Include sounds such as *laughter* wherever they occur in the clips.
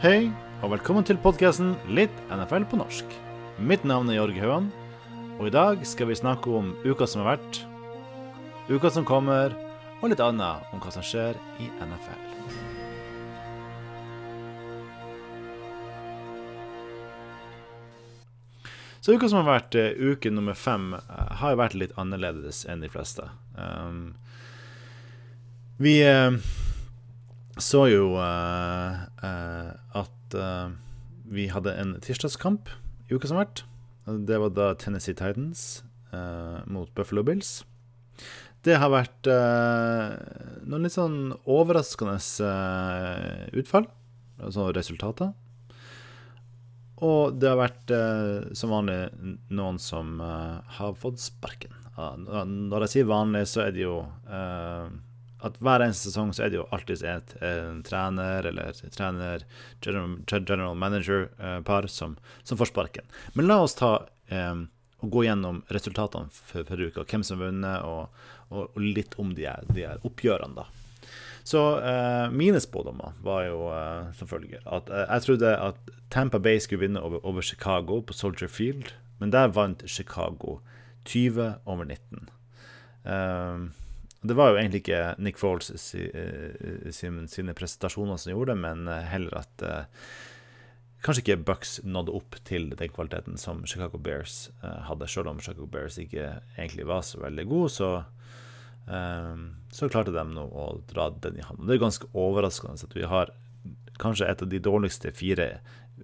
Hei, og velkommen til podkasten Litt NFL på norsk. Mitt navn er Jorg Hauan, og i dag skal vi snakke om uka som har vært, uka som kommer, og litt annet om hva som skjer i NFL. Så uka som har vært, eh, uke nummer fem, eh, har jo vært litt annerledes enn de fleste. Um, vi eh, så jo uh, uh, at uh, vi hadde en tirsdagskamp i uka som vært. Det var da Tennessee Titans mot Buffalo Bills. Det har vært noen litt sånn overraskende utfall, altså resultater. Og det har vært som vanlig noen som har fått sparken. Når jeg sier vanlig, så er det jo at hver eneste sesong så er det jo alltid et, en trener eller trener, general, general manager-par som, som får sparken. Men la oss ta eh, og gå gjennom resultatene for, for uka, hvem som har vunnet, og, og, og, litt om de er, de er oppgjørene, da. Så eh, mine spådommer var jo eh, som følger at eh, jeg trodde at Tampa Bay skulle vinne over, over, Chicago på Soldier Field, men der vant Chicago 20 over 19. Um, det var jo egentlig ikke Nick Foles sine, sine prestasjoner som gjorde det, men heller at eh, kanskje ikke Bucks nådde opp til den kvaliteten som Chicago Bears eh, hadde. Selv om Chicago Bears ikke egentlig var så veldig god, så, eh, så klarte de nå å dra den i hand. Det er ganske overraskende at vi har kanskje et av de dårligste fire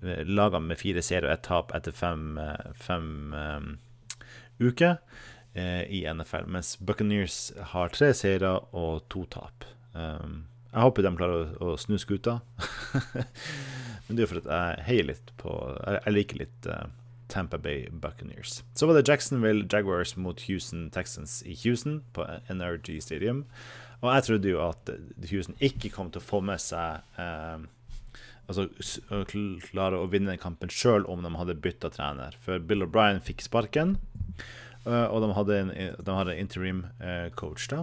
uh, lagene med fire serier og ett tap etter fem, fem um, uker i NFL, mens Buccaneers har tre seire og to tap. Um, jeg håper de klarer å, å snu skuta. *laughs* Men det er jo fordi jeg heier litt på Jeg, liker litt uh, Tampa Bay Buccaneers. Så var det Jacksonville Jaguars mot Houston Texans i Houston, på NRG Stadium. Og jeg trodde jo at Houston ikke kom til å få med seg uh, Altså klare å vinne den kampen sjøl om de hadde bytta trener. For Bill O'Brien fikk sparken. Uh, og de hadde en, de hadde interim uh, coach, da.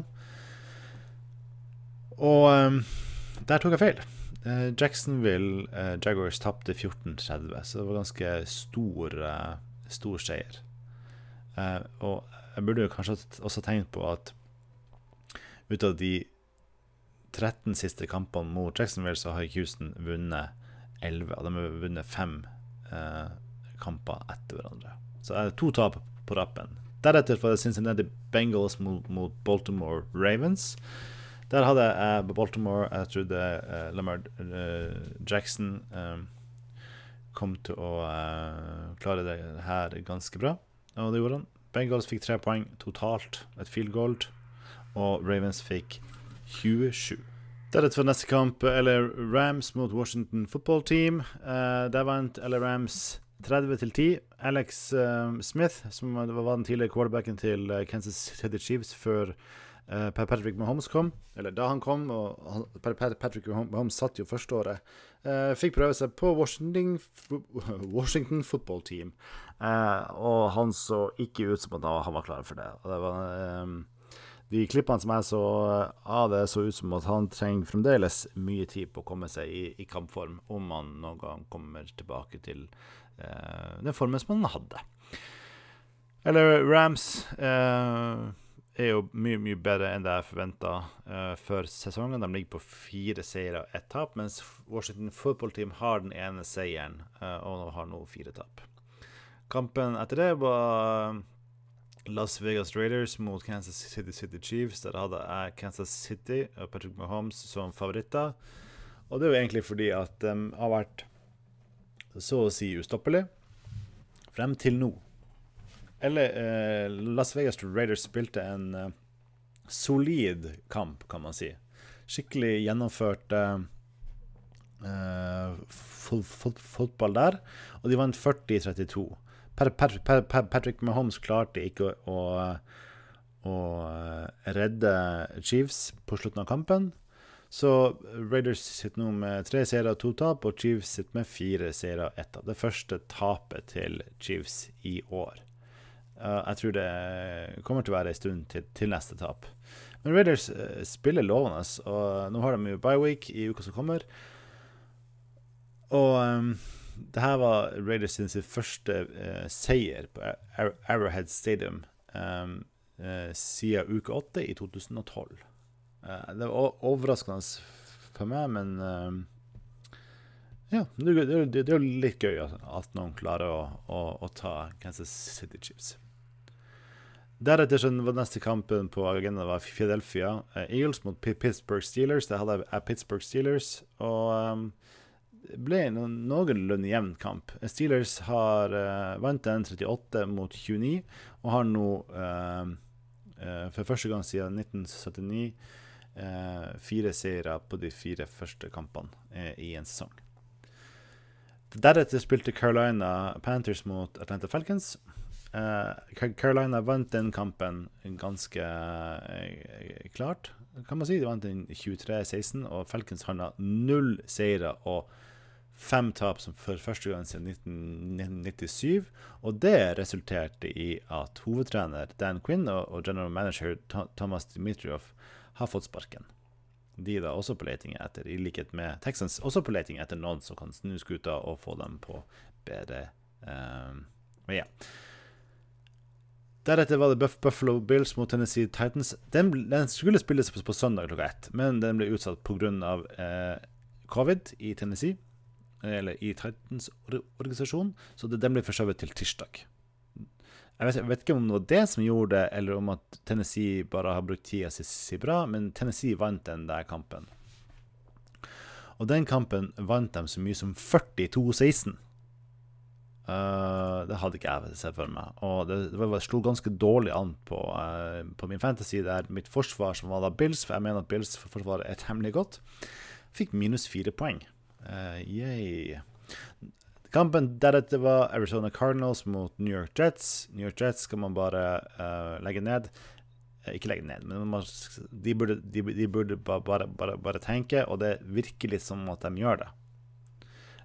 Og um, der tok jeg feil. Uh, Jacksonville Jaguars tapte 14-30, så det var ganske stor, stor seier. og jeg burde kanskje også tenkt på at ut av de 13 siste kampene mot Jacksonville, så har Houston vunnet 11. Og de har vunnet fem kamper etter hverandre. Så det er to tap på rappen. Deretter var det Cincinnati Bengals mot, mot Baltimore Ravens. Der hadde jeg Baltimore Jeg trodde uh, Lamar uh, Jackson um, kom til å uh, klare det her ganske bra, og det gjorde han. Bengals fikk tre poeng totalt, et field goal, og Ravens fikk 27. Deretter var neste kamp eller Rams mot Washington Football Team. der vant LA Rams 30 til 10. Alex uh, Smith, som var den tidligere quarterbacken til uh, Kansas City Chiefs før uh, Patrick Mahomes kom, eller da han kom, og han, Patrick Mahomes satt jo førsteåret, uh, fikk prøve seg på Washington, *laughs* Washington Football Team. og han så ikke ut som at han var klar for det. Og det var, de klippene som jeg så av det, så ut som at han trenger fremdeles mye tid på å komme seg i, i kampform, om han noen gang kommer tilbake til Eh, den formen som han hadde. Eller Rams eh, er jo mye, mye bedre enn det jeg forventa eh, før sesongen. De ligger på fire seire og ett tap, mens Washington Football Team har den ene seieren uh, og har nå fire tap. Kampen etter det var Las Vegas Raiders mot Kansas City City Chiefs. Der hadde jeg Kansas City og Patrick Mahomes som favoritter. Og det er jo egentlig fordi at de har vært så å si ustoppelig frem til nå. Eller eh, Las Vegas Raiders spilte en eh, solid kamp, kan man si. Skikkelig gjennomført eh, fot, fotball der, og de vant 40-32. Patrick Mahomes klarte ikke å, å, å redde Chiefs på slutten av kampen. Så Raiders sitter nå med tre seire og to tap, og Chiefs sitter med fire seire og ett tap. Det første tapet til Chiefs i år. Jeg tror det kommer til å være en stund til, til neste tap. Men Raiders uh, spiller lovende, og nå har de jo bye week i uka som kommer. Og um, det her var Raiders sin første uh, seier på Arrowhead Stadium um, uh, siden uke åtte i 2012. Uh, det var overraskende for meg, men ja, det, det, det, er jo litt gøy at noen klarer å, å, å ta Kansas City Chiefs. Deretter så var neste kampen på agendaen var Philadelphia uh, Eagles mot Pittsburgh Steelers. Det hadde jeg Pittsburgh Steelers, og um, ble en noenlunde jevn kamp. Steelers har uh, vant den 38 mot 29 og har nå uh, for første gang siden 1979 fire seire på de fire første kampene i en sesong. Deretter spilte Carolina Panthers mot Atlanta Falcons. Uh, Carolina vant den kampen ganske uh, klart, kan man si. De vant den 23-16, og Falcons havna null seire og fem tap for første gang siden 1997. Og det resulterte i at hovedtrener Dan Quinn og, general manager Thomas Dmitriov har fått sparken. De er da også på leting etter, i likhet med Texans, også på leting etter noen som kan snu skuta og få dem på bedre um, veier. Deretter var det Buff Buffalo Bills mot Tennessee Titans. Den, den skulle spilles på, på, søndag klokka ett, men den ble utsatt pga. Eh, covid i Tennessee, eller i Titans organisasjon, så det, den ble forskjøvet til tirsdag. Jeg vet, jeg vet, ikke om det var det som gjorde det, eller om at Tennessee bare har brukt tida si, bra, men Tennessee vant den der kampen. Og den kampen vant de så mye som 42-16. Uh, det hadde ikke jeg sett for meg. Og det, det slo ganske dårlig an på, uh, på min fantasy. Der mitt forsvar, som var da Bills, for jeg mener at Bills forsvaret er temmelig godt, fikk minus fire poeng. Uh, Kampen deretter var Arizona Cardinals mot New York Jets. New York Jets skal man bare legge ned. Ikke legge ned, men man, de burde, de, de burde bare, bare, bare tenke, og det virker litt som at de gjør det.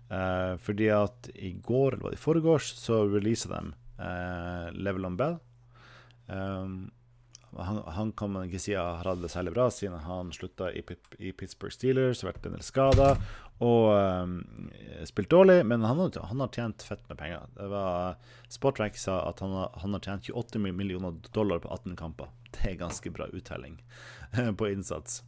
Uh, fordi at i går, eller i forgårs, så releaser de uh, Level on Bell. Um, han, han, kan man ikke si har hatt det særlig bra, siden han slutta i, i, Pittsburgh Steelers, vært en del skada og um, spilt dårlig. Men han, han, har tjent fett med penger. Det var Sportrack sa at han, han, har tjent 28 millioner dollar på 18 kamper. *laughs* Det er ganske bra uttelling på innsats.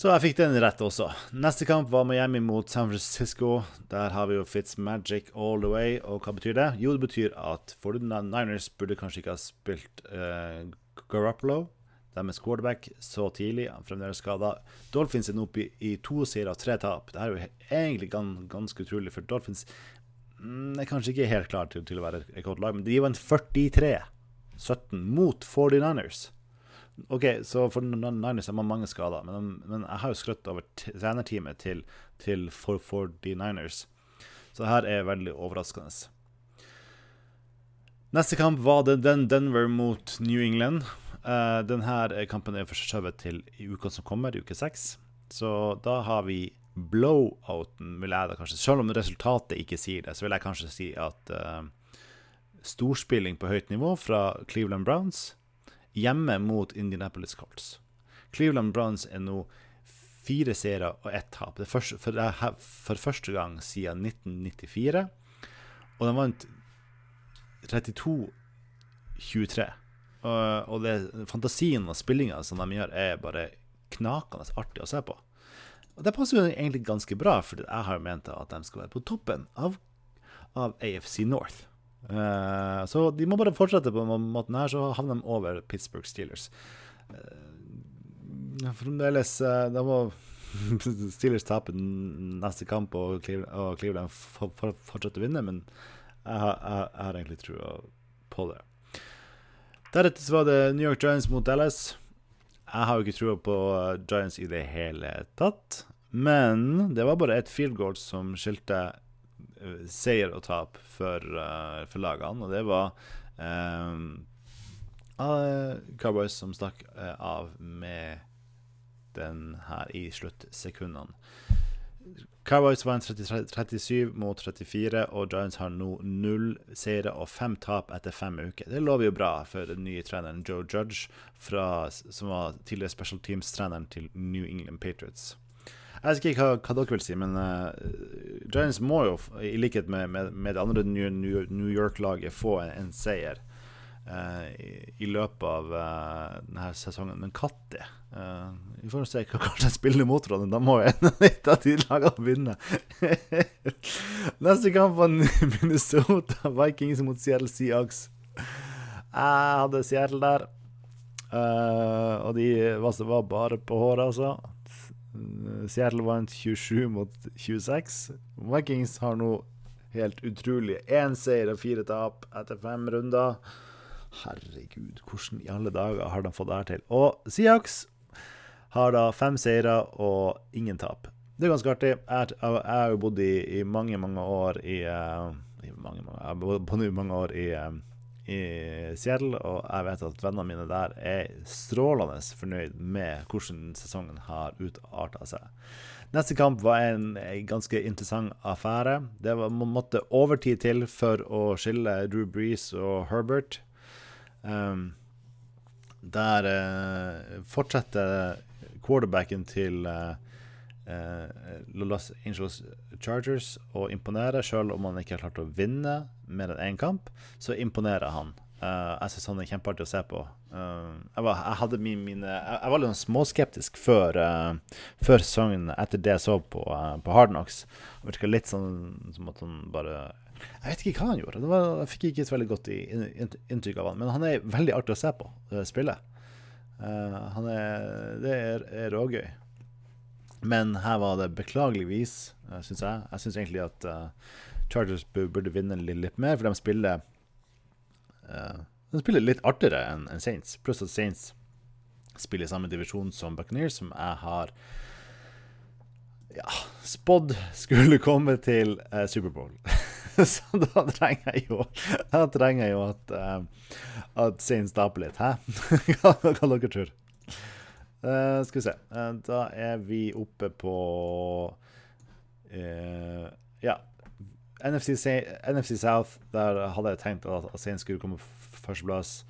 Så jeg fikk den rett også. Neste kamp var Miami mot San Francisco. Der har vi jo Fitz Magic all the way. Og hva betyr det? Jo, det betyr at for Niners burde kanskje ikke ha spilt uh, Garoppolo. Deres quarterback så tidlig. Han fremdeles skada. Dolphins er nå oppe i, i to seier av tre tap. Det er jo egentlig gans, ganske utrolig, for Dolphins mm, er kanskje ikke helt klar til, til å være et godt lag, men de vant 43-17 mot 49ers. OK, så for Niners har man mange skader, men, men, jeg har jo skrøtt over trenerteamet til, til 49ers. Så det her er veldig overraskende. Neste kamp var den Denver mot New England. Uh, denne kampen er forskjøvet til i uka som kommer, i uke seks. Så da har vi blowouten, vil jeg da kanskje Selv om resultatet ikke sier det, så vil jeg kanskje si at uh, storspilling på høyt nivå fra Cleveland Browns hjemme mot Indianapolis Colts. Cleveland Browns er nå fire seire og ett tap. Det for, for, for, første gang siden 1994. Og de vant 32-23. Og, og det, fantasien og spillinga som de gjør, er bare knakende artig å se på. Og det passer jo egentlig ganske bra, for jeg har ment at de skal være på toppen av, av AFC North. Uh, så de må bare fortsette på den måten her, så havner de over Pittsburgh Steelers. Uh, fremdeles uh, Da må *laughs* Steelers tape neste kamp, og Cleveland, fortsette å vinne, men jeg har, jeg har egentlig trua på det. Deretter var det New York Giants mot Dallas. Jeg har jo ikke trua på Giants i det hele tatt, men det var bare et field goal som skilte seier og tap for, uh, for lagene, og det var um, Cowboys som stakk uh, av med den her i sluttsekundene. Cowboys vant 37 mot 34, og Giants har nå null seire og fem tap etter fem uker. Det lover jo bra for den nye treneren Joe Judge, fra, som var tidligere special teams-treneren til New England Patriots. Jeg vet ikke hva, hva dere vil si, men uh, Giants må jo, i likhet med, med, med det andre New York-laget, få en, en seier. Uh, i, i, løpet av uh, denne sesongen. Men når? uh, Vi får se hva kanskje jeg spiller mot hverandre. Da må et av de lagene vinne. *laughs* Neste kamp var Minnesota Vikings mot Seattle Seahawks. Jeg hadde Seattle der. Uh, og de var, var bare på håret, altså. Seattle vant 27 mot 26. Vikings har nå helt utrolig én seier og fire tap etter fem runder. Herregud, hvordan i alle dager har de fått det her til? Og Seahawks har da fem seire og ingen tap. Det er ganske artig. Jeg, har jo bodd i, i, mange, mange år i, uh, i mange, mange, Jeg har bodd i mange år i uh, i Seattle, og jeg vet at vennene mine der er strålende fornøyd med hvordan sesongen har utarta seg. Neste kamp var en, ganske interessant affære. Det var, man måtte overtid til for å skille Drew Breeze og Herbert. Um, der uh, fortsetter quarterbacken til uh, uh, Los Angeles Chargers å imponere, selv om han ikke har klart å vinne mer enn én kamp, så imponerer han. Uh, jeg syns han er kjempeartig å se på. Uh, jeg, var, jeg, min, mine, jeg, jeg, var litt sånn småskeptisk før, uh, før sesongen etter det jeg så på, på Hard Knocks. Det virka litt sånn som at han bare Jeg vet ikke hva han gjorde. Var, jeg fikk ikke et veldig godt inntrykk av han, men han er veldig artig å se på spille. Han er, det er, er rågøy. Men her var det beklageligvis, syns jeg. Jeg syns egentlig at Chargers burde vinne litt, mer, for de spiller uh, De spiller litt artigere enn en Saints. Pluss at Saints spiller i samme divisjon som Buccaneers, som jeg har ja, spådd skulle komme til uh, Superbowl. *laughs* *laughs* Så da trenger jeg jo Da trenger jeg jo at, uh, at Sein taper litt. Hæ? *laughs* hva, hva dere tror uh, Skal vi se. Uh, da er vi oppe på Ja, NFC, NFC, South, der hadde jeg tenkt at Sein skulle komme førsteplass.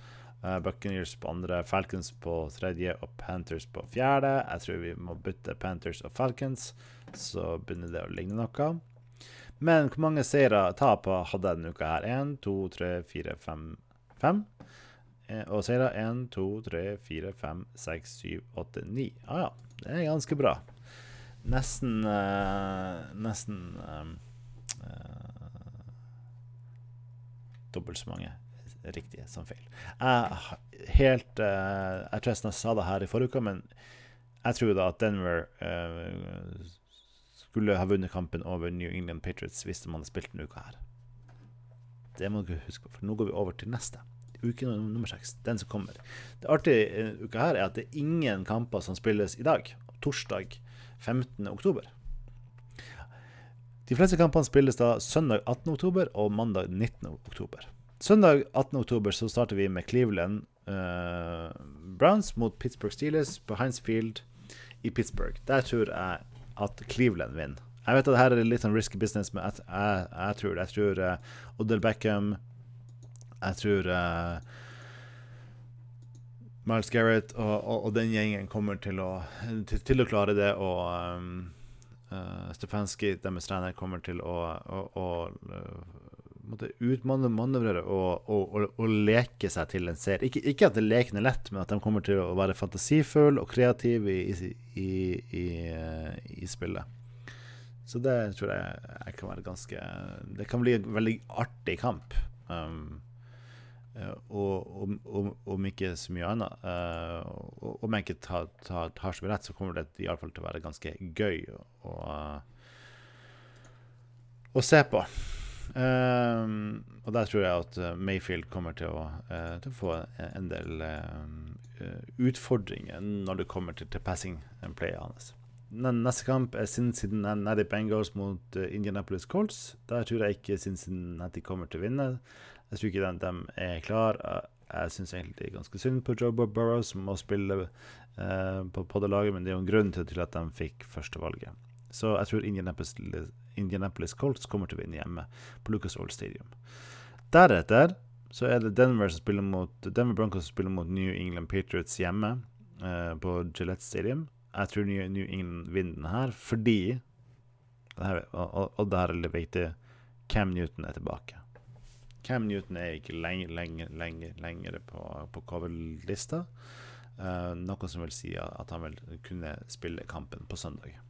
Uh, Buccaneers på andre, Falcons på tredje og Panthers på fjerde. Jeg tror vi må bytte Panthers og Falcons, så begynner det å ligne noe. Men hvor mange seire taper hadde jeg denne uka her? Én, to, tre, fire, fem, fem. Eh, og seire én, to, tre, fire, fem, seks, syv, åtte, ni. Ah ja, det er ganske bra. Nesten uh, Nesten uh, dobbelt så mange riktige som feil. Jeg, helt, jeg tror jeg sa det her i forrige uke, men jeg tror da at Denver skulle ha vunnet kampen over New England Patriots hvis man hadde spilt denne uka her. Det må dere huske på, for nå går vi over til neste. Uke nummer seks, den som kommer. Det artige i uka her er at det er ingen kamper som spilles i dag, torsdag 15. oktober. De fleste kampene spilles da søndag 18.10 og mandag 19.10. Søndag 18.10 så starter vi med Cleveland uh, Browns mot Pittsburgh Steelers på Heinz Field i Pittsburgh. Der tror jeg at Cleveland vinner. Jeg vet at dette er litt sånn risky business, men jeg, jeg, jeg tror Jeg tror uh, Odell Beckham Jeg tror uh, Miles Garrett og, og, og, den gjengen kommer til å, til, til å klare det. Og um, uh, Stefanski, deres trener, kommer til å, å, å uh, utmanøvrere og, og, og, og, leke seg til en serie. Ikke, ikke, at leken er lett, men at de kommer til å være fantasifulle og kreative i, i, i, uh, i, spillet. Så det tror jeg, jeg kan være ganske Det kan bli en veldig artig kamp. Um, Eh, og, og, om ikke så mye annet. Uh, om jeg ikke tar, tar, tar så mye rett, så kommer det i alle fall til å være ganske gøy å, å se på. Um, og der tror jeg at Mayfield kommer til å, uh, til å få en del uh, utfordringer når det kommer til, til passing play hans. Neste kamp er Cincinnati Bengals mot Indianapolis Colts. Der tror jeg ikke Cincinnati kommer til å vinne. Jeg tror ikke de, de er klar. Jeg syns egentlig det er ganske synd på Joe Burrow, som må spille eh, på, på, det laget, men det er jo en grunn til at de fikk førstevalget. Så jeg tror Indianapolis, Indianapolis Colts kommer til å vinne hjemme på Lucas Oil Stadium. Deretter så er det Denver, mot, Denver Broncos som spiller mot New England Patriots hjemme eh, på Gillette Stadium. jeg tror New, New England vinner den her fordi det her, og, og det her er litt viktig Cam Newton er tilbake. Cam Newton er ikke lenger, lenger, lenger, lenger på, på coverlista. Uh, noe som vil si at han vil kunne spille kampen på søndag.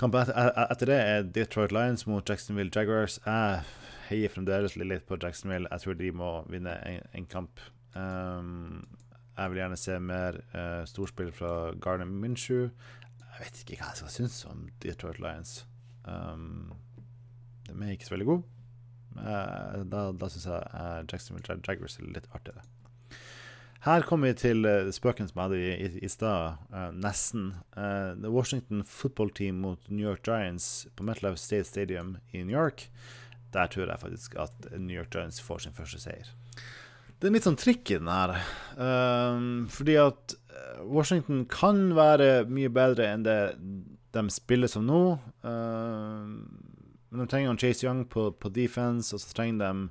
Kampen etter, det er Detroit Lions mot Jacksonville Jaguars. Jeg heier fremdeles litt på Jacksonville. Jeg tror de må vinne en, en kamp. Um, jeg vil gjerne se mer uh, storspill fra Garner Minshew. Jeg vet ikke hva jeg skal synes om Detroit Lions. Um, de er ikke så veldig gode. Uh, da da syns jeg uh, Jacksonville Jaguars er litt artigere. Her kommer vi til uh, spøken som jeg hadde i, i, i stad, uh, nesten. Uh, Washington football team mot New York Giants på MetLife State Stadium i New York. Der tror jeg faktisk at New York Giants får sin første seier. Det er litt sånn trikk i den her. Um, fordi at Washington kan være mye bedre enn det de spiller som nå. men de trenger Chase Young på, på defense, og så trenger de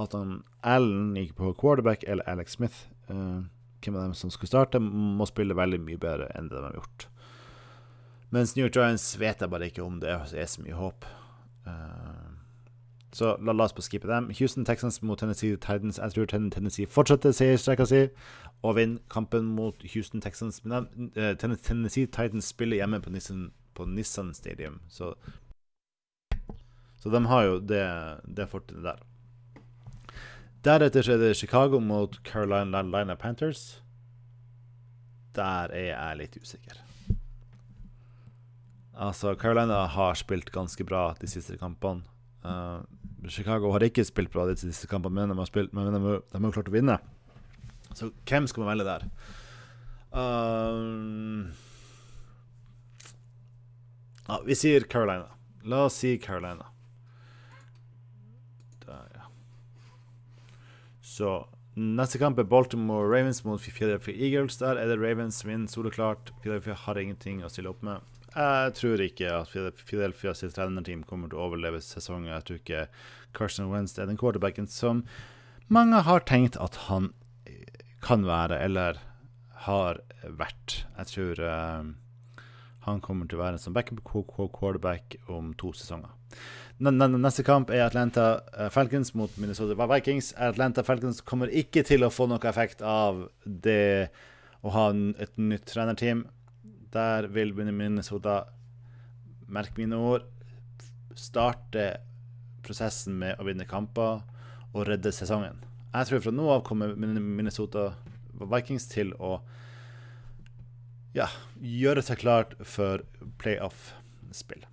at han Allen gikk på quarterback, eller Alex Smith hvem av dem som skulle starte, må spille veldig mye bedre enn det de har gjort. Mens New York Giants vet jeg bare ikke om det er så mye håp. Uh, så la, la, oss bare skippe dem. Houston Texans mot Tennessee Titans. Jeg tror Tennessee fortsetter seierstrekka si og vinner kampen mot Houston Texans. Men uh, Tennessee Titans spiller hjemme på Nissan, på Nissan Stadium, så Så de har jo det, det fortet der. Deretter er det Chicago mot Carolina Panthers. Der er jeg litt usikker. Altså, Carolina har spilt ganske bra de siste kampene. Uh, Chicago har ikke spilt bra de siste kampene, men de har, spilt, men de har klart å vinne. Så hvem skal man velge der? Uh, ja, vi sier Carolina. La oss si Carolina. Så neste kamp er Baltimore Ravens mot Philadelphia Eagles. Der er det Ravens vinner soleklart. Philadelphia har ingenting å stille opp med. Jeg tror ikke at Philadelphia sitt trenerteam kommer til å overleve sesongen. Jeg tror ikke Carson Wentz er den quarterbacken som mange har tenkt at han kan være, eller har vært. Jeg tror uh, han kommer til å være som backup quarterback om to sesonger. Neste kamp er Atlanta eh, Falcons mot Minnesota Vikings. Atlanta Falcons kommer ikke til å få noe effekt av det å ha et nytt trenerteam. Der vil Minnesota, merk mine ord, starte prosessen med å vinne kamper og redde sesongen. Jeg tror fra nå av kommer Minnesota Vikings til å ja, gjøre seg klart for playoff-spill.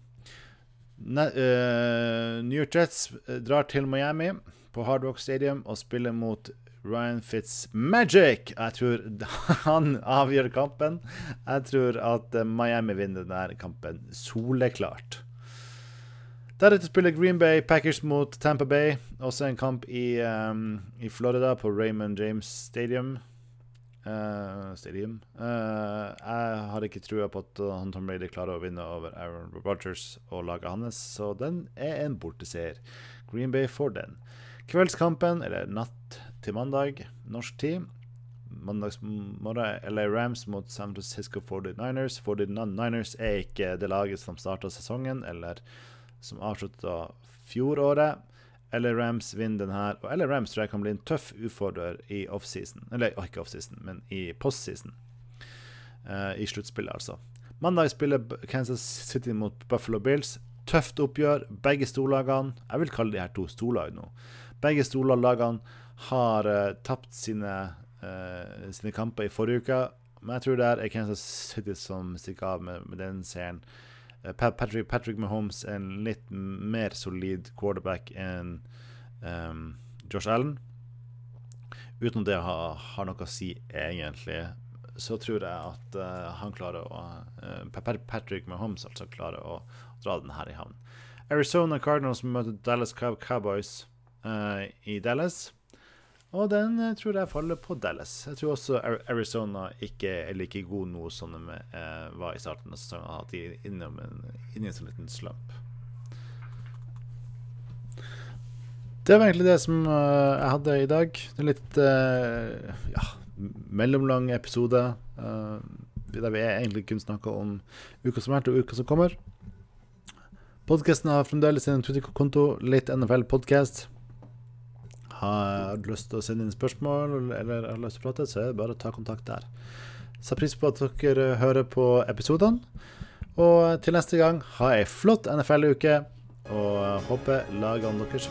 Uh, New York Jets eh, drar til Miami på Hard Rock Stadium og spiller mot Ryan Fitzmagic. Jeg tror *laughs* han avgjør kampen. Jeg tror at eh, Miami vinner denne kampen soleklart. Deretter spiller Green Bay Packers mot Tampa Bay. Også en kamp i, um, i Florida, på Raymond James Stadium. Uh, stadium. Uh, jeg har ikke trua på at han Tom Brady klarer å vinne over Aaron Rogers og laget hans, så den er en borteseier. Green Bay får den. Kveldskampen, eller natt til mandag, norsk tid. Mandagsmorgen LA Rams mot San Francisco 49ers. 49ers er ikke det laget som starta sesongen, eller som avslutta fjoråret eller Rams vinner den her. Eller Rams tror jeg kan bli en tøff utfordrer i offseason. Eller ikke offseason, men i postseason. Uh, I sluttspillet, altså. Mandag spiller Kansas City mot Buffalo Bills. Tøft oppgjør. Begge storlagene Jeg vil kalle de her to storlag nå. Begge storlagene har uh, tapt sine, uh, sine kamper i forrige uke. Men jeg tror det er Kansas City som stikker av med, med den serien. Eh, Patrick, Patrick Mahomes er en litt mer solid quarterback enn um, Josh Allen. Uten at det har, har, noe å si, egentlig, så tror jeg at uh, han klarer å uh, Patrick Mahomes altså klarer å dra den her i havn. Arizona Cardinals møter Dallas Cowboys uh, i Dallas. Og den eh, tror jeg faller på Dallas. Jeg tror også Arizona ikke er like god nå som de eh, var i starten av sesongen. At de er innom en, inni en sånn liten slump. Det var egentlig det som uh, jeg hadde i dag. Er litt ja, mellomlang episode. Der vi egentlig kun snakka om uka som har vært, og uka som kommer. Podkasten har fremdeles en Twitter-konto, litt NFL Podcast. Har lyst til å sende inn spørsmål eller har lyst til å prate, så er det bare å ta kontakt der. Setter pris på at dere hører på episodene. Og til neste gang, ha ei flott NFL-uke, og håper lagene deres